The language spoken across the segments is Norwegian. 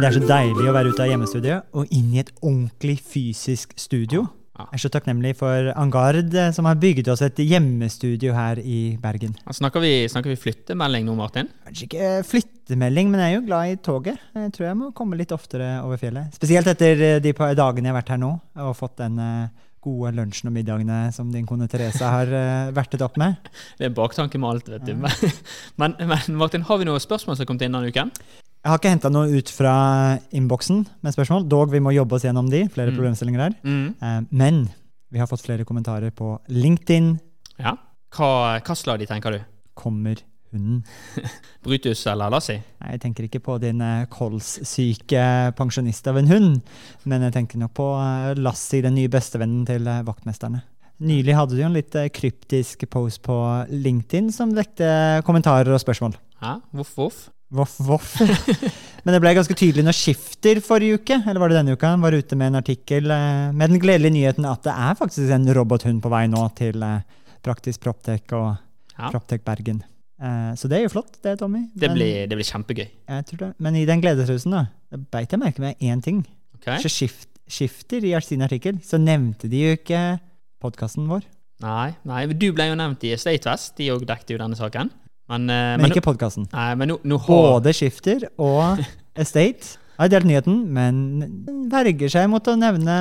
Tommy, det er så deilig å være ute av hjemmestudiet og inn i et ordentlig fysisk studio. Jeg er så takknemlig for Angard, eh, som har bygget oss et hjemmestudio her i Bergen. Snakker vi, snakker vi flyttemelding nå, Martin? Kanskje ikke flyttemelding, men jeg er jo glad i toget. Jeg tror jeg må komme litt oftere over fjellet. Spesielt etter eh, de par dagene jeg har vært her nå og fått den eh, gode lunsjen og middagene som din kone Therese har vertet opp med. Det er baktanke med alt, vet du. Men, men Martin, har vi noen spørsmål som har kommet inn denne uken? Jeg har ikke henta noe ut fra innboksen med spørsmål, dog vi må jobbe oss gjennom de. Flere Mm. problemstillinger der. Mm. Eh, Men vi har fått flere kommentarer på LinkedIn. Ja. Hva, hva slag de tenker du? Kommer hunden? Brutus eller Lassi? Nei, jeg tenker ikke på din eh, kolssyke pensjonist av en hund, men jeg tenker nok på Lassi, den nye bestevennen til eh, vaktmesterne. Nylig hadde du en litt eh, kryptisk post på LinkedIn som vekte kommentarer og spørsmål. Ja, voff, voff. Voff, voff. Men det ble ganske tydelig når Skifter forrige uke, eller var det denne uka, var ute med en artikkel eh, med den gledelige nyheten at det er faktisk en robothund på vei nå til eh, Praktisk Proptech og Ja. Proptech Bergen. Eh, Så det er jo flott, det, Tommy. Det blir, det blir kjempegøy. jeg tror det. Men i den gledesrusen da, beit jeg merke med én ting. Okay. Så skift, Skifter i sin artikkel, så nevnte de jo ikke podkasten vår. Nei, nei, du ble jo nevnt i Estate West. De òg dekket jo denne saken. Men, eh, Men men, ikke podkasten. Både Skifter og Estate har delt nyheten, men verger seg mot å nevne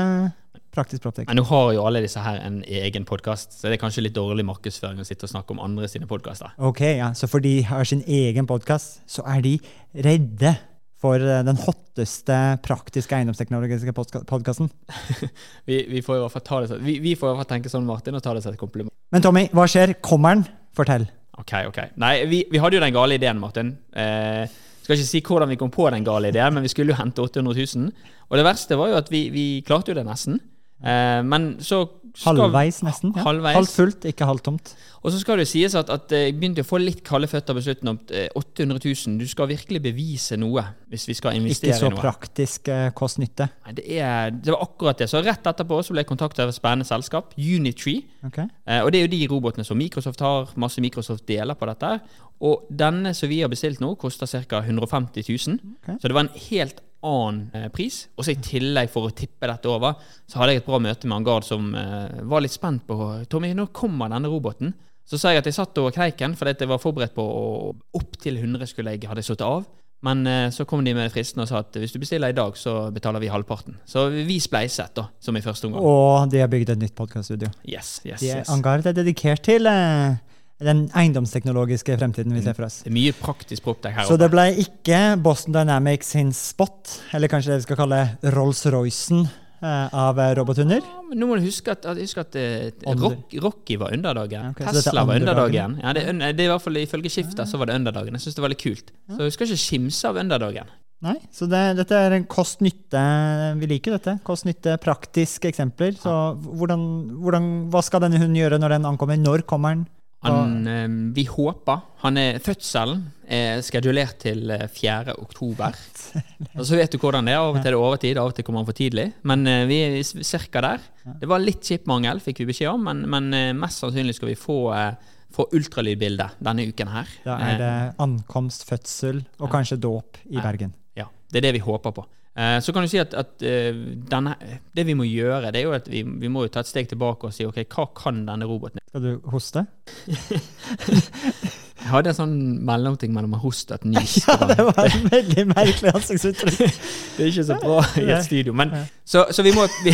Praktisk Proptek. men nå har jo alle disse her en egen podkast, så det er kanskje litt dårlig markedsføring å sitte og snakke om andre sine podkaster. Ok, ja, Så for de har sin egen podkast, så er de redde for eh, den hotteste praktiske eiendomsteknologiske podkasten. Vi, vi får i hvert fall ta det vi, vi får i hvert fall tenke sånn, Martin, og ta det som et kompliment. Men Tommy, hva skjer? Kommer den? Fortell. Ok, ok. Nei, vi, vi hadde jo den gale ideen, Martin. Eh, skal ikke si hvordan vi kom på den gale ideen, men vi skulle jo hente 800 000. Og det verste var jo at vi, vi klarte jo det nesten. Eh, men så skal- Halvveis, nesten. Ja. Halvveis. Halvt fullt, ikke halvt tomt. Og så skal det sies at, at jeg begynte å få litt kalde føtter på slutten. Om eh, 800 000. Du skal virkelig bevise noe hvis vi skal investere Ikke så i noe. praktisk eh, kost-nytte. Det, det var akkurat det. Så rett etterpå så ble jeg kontaktet av et spennende selskap, Unitree. Okay. Eh, og det er jo de robotene som Microsoft har. Masse Microsoft deler på dette. Og denne som vi har bestilt nå, koster ca. 150 000. Okay. Så det var en helt annen eh, pris. Og så i tillegg, for å tippe dette over, så hadde jeg et bra møte med Angard som eh, var litt spent på Tommy, når kommer denne roboten? Så sa jeg at jeg satt over kneiken, fordi at jeg var forberedt på å opptil 100 skulle jeg hadde satt av. Men eh, så kom de med fristen og sa at hvis du bestiller i dag, så betaler vi halvparten. Så vi spleiset, da, som i første omgang. Og de har bygd et nytt podkaststudio. Yes, yes, yes. Angard er dedikert til eh, den eiendomsteknologiske fremtiden vi ser for oss. Det er mye praktisk proptech her Så det ble ikke Boston Dynamics sin spot, eller kanskje det vi skal kalle Rolls-Roycen eh, av eh, robothunder. Ja, nå må du huske at, at, huske at eh, Rock, Rocky var underdagen. Okay, Tesla var underdagen. Ja, det, det i hvert fall Ifølge skiftet så var det underdagen. Jeg syns det var litt kult. Så du skal ikke skimse av underdagen. Nei, så det, dette er en kost-nytte Vi liker dette. Kost-nytte, praktiske eksempler. Så hvordan, hvordan, hva skal denne hunden gjøre når den ankommer? Når kommer den? Han, eh, vi håper han er, Fødselen er skedulert til eh, 4. oktober. Og så vet du hvordan det er. Av og til er det overtid, av og til kommer han for tidlig. Men eh, vi er ca. der. Det var litt chipmangel, fikk vi beskjed om, men, men eh, mest sannsynlig skal vi få, eh, få ultralydbilde denne uken her. Da er det Eh, ankomst, fødsel og kanskje dåp i Ja. Bergen. Ja, det er det vi håper på. Eh, Så kan du si at, at eh, denne, det vi må gjøre, det er jo at vi, vi må ta et steg tilbake og si ok, hva kan denne roboten? Skal du hoste? Jeg hadde en sånn mellomting mellom å hoste og et nys. Ja, det var et veldig merkelig ansiktsuttrykk. Det er ikke så bra i et studio. Men, så, så vi må vi,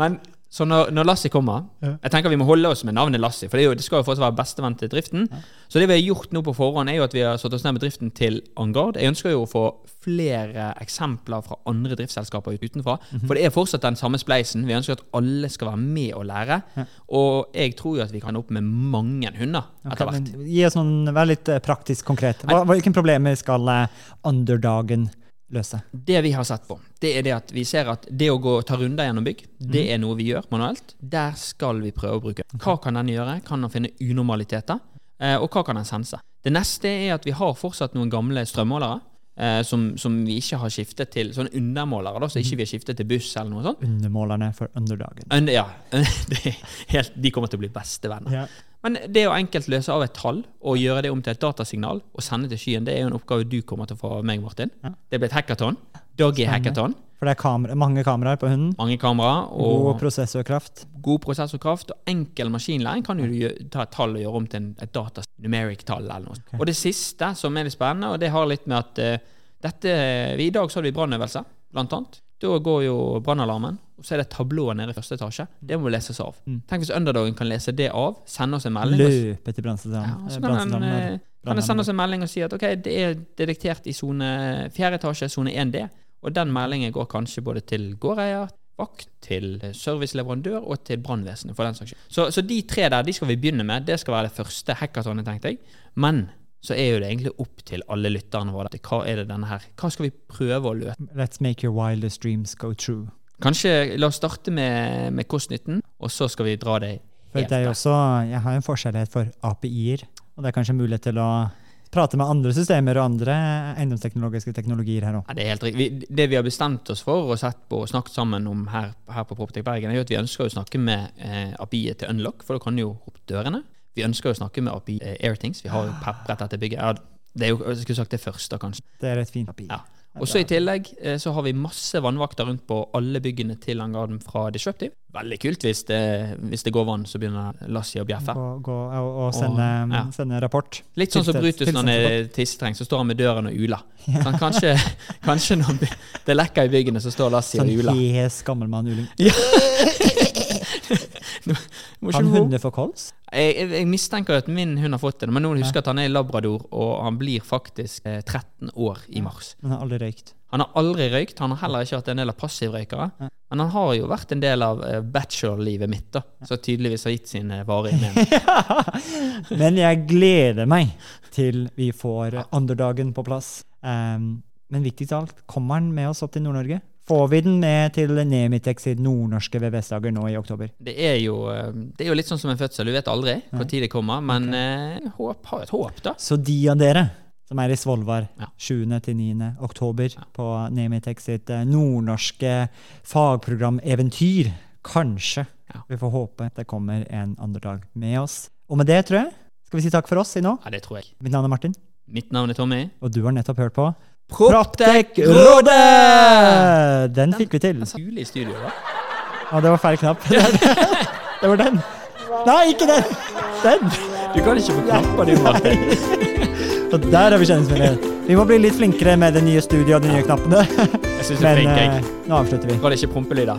Men så når, når Lassie kommer Ja. Jeg tenker vi må holde oss med navnet Lassie, for det, er jo, det skal jo fortsatt være bestevenn til driften. Så det vi har gjort nå på forhånd, er jo at vi har satt oss ned med driften til Angard. Jeg ønsker jo å få flere eksempler fra andre driftsselskaper utenfra. Mhm. For det er fortsatt den samme spleisen. Vi ønsker at alle skal være med og lære. Ja. Og jeg tror jo at vi kan opp med mange hunder etter hvert. Okay, gi oss noen, Vær litt eh, praktisk konkret. Hva, hvilke problemer skal underdagen underdagen løse? Det vi har sett på, det er det at vi ser at det å gå og ta runder gjennom bygg, det er noe vi gjør manuelt. Der skal vi prøve å bruke. Hva kan den gjøre? Kan den finne unormaliteter? Eh, og hva kan den sense? Det neste er at vi har fortsatt noen gamle strømmålere. Eh, som, som vi ikke har skiftet til sånne undermålere, da, så ikke vi har skiftet til buss eller noe sånt. Undermålerne for underdagen. Under, ja, helt, De kommer til å bli bestevenner. Ja. Men det å enkelt løse av et tall og gjøre det om til et datasignal og sende til skyen, det er jo en oppgave du kommer til å få av meg, Martin. Ja. Det blir et hackathon. Doggy hackathon. For det er kamera, mange kameraer på hunden. Mange kameraer God prosessorkraft. god prosessorkraft. Og enkel maskinlæring kan jo du ta et tall og gjøre om til et data numeric tall eller noe. Okay. Og det siste som er litt spennende, og det har litt med at uh, dette I dag så hadde vi brannøvelse, blant annet. Da går jo brannalarmen, og så er det tablået nede i første etasje. Det må leses av. Mm. Tenk hvis underdogen kan lese det av, sende oss en melding. Løpe til ja, så eh, kan han, eh, kan han sende oss en melding og si at ok, det er detektert i sone fjerde etasje, sone 1D. Og den meldingen går kanskje både til gårdeier, vakt, til serviceleverandør og til brannvesenet, for den saks skyld. Så, så de tre der de skal vi begynne med. Det skal være det første hackathonet, tenkte jeg. Men så er jo det egentlig opp til alle lytterne våre. Hva er det denne her? Hva skal vi prøve å løse? Let's make your wildest dreams go true. Kanskje la oss starte med, med kost-nytten, og så skal vi dra det helt det også, Jeg har en forskjellighet for API-er, og det er kanskje mulighet til å prate med andre systemer og andre eiendomsteknologiske teknologier her òg. Ja, det er helt riktig. Det vi har bestemt oss for og sett på og snakket sammen om her, her på Proptech Bergen, er jo at vi ønsker å snakke med eh, API-et til Unlock, for da kan jo opp dørene. Vi ønsker å snakke med API eh, Airthings. Vi har jo pepret etter bygget. Ja, det er jo, jeg skulle sagt det første, kanskje. Det er et fint. Ja. Og så i tillegg eh, så har vi masse vannvakter rundt på alle byggene til Angarden fra Disruptive. Veldig kult hvis det, hvis det går vann, så begynner Lassie å bjeffe. Gå, gå, og, og sende, ja. sende rapport. Litt sånn som Brutus når han er tissetrengt, så står han med døren og uler. Sånn, kanskje, kanskje når det lekker i byggene, så står Lassie Sånn og uler. Sånn hes gammelmann uling. Må Kan hunder få kols? Jeg, jeg, jeg mistenker at min hund har fått det, men nå husker at han er labrador, og han blir faktisk eh, 13 år i mars. Han har aldri røykt. Han har aldri røykt, han har heller ikke vært en del av passivrøykere. Ja. Men han har jo vært en del av eh, bachelorlivet mitt, da, så tydeligvis har gitt sin vare i men. Men jeg gleder meg til vi får underdagen på plass. Um, men viktigst av alt, kommer han med oss opp til Nord-Norge? Får vi den med til Nemitex i nordnorske VVS-dager nå i oktober? Det er, jo, eh, det er jo litt sånn som en fødsel, du vet aldri når det kommer, men eh, jeg håp, har et håp, da. Så de av dere som er i Svolvær Ja. 7. til 9. oktober på Nemitex sitt eh, nordnorske fagprogrameventyr, kanskje Ja. vi får håpe det kommer en underdag med oss. Og med det, tror jeg, skal vi si takk for oss i nå. Ja, det tror jeg. Mitt navn er Martin, Mitt navn er Tommy. og du har nettopp hørt på Proptech-rådet! Den fikk vi til. Jule i studio, da. Ja, det var feil knapp. Det var den. Nei, ikke den! Den! Du kan ikke få knapper, Martin. Og der er vi kjenningsmeldet. Vi må bli litt flinkere med det nye studioet og de nye knappene. Jeg synes det er Men flink, eh, jeg. nå avslutter vi. Var det ikke prompelyder?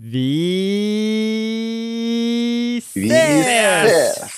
Vi ses! Vi ses!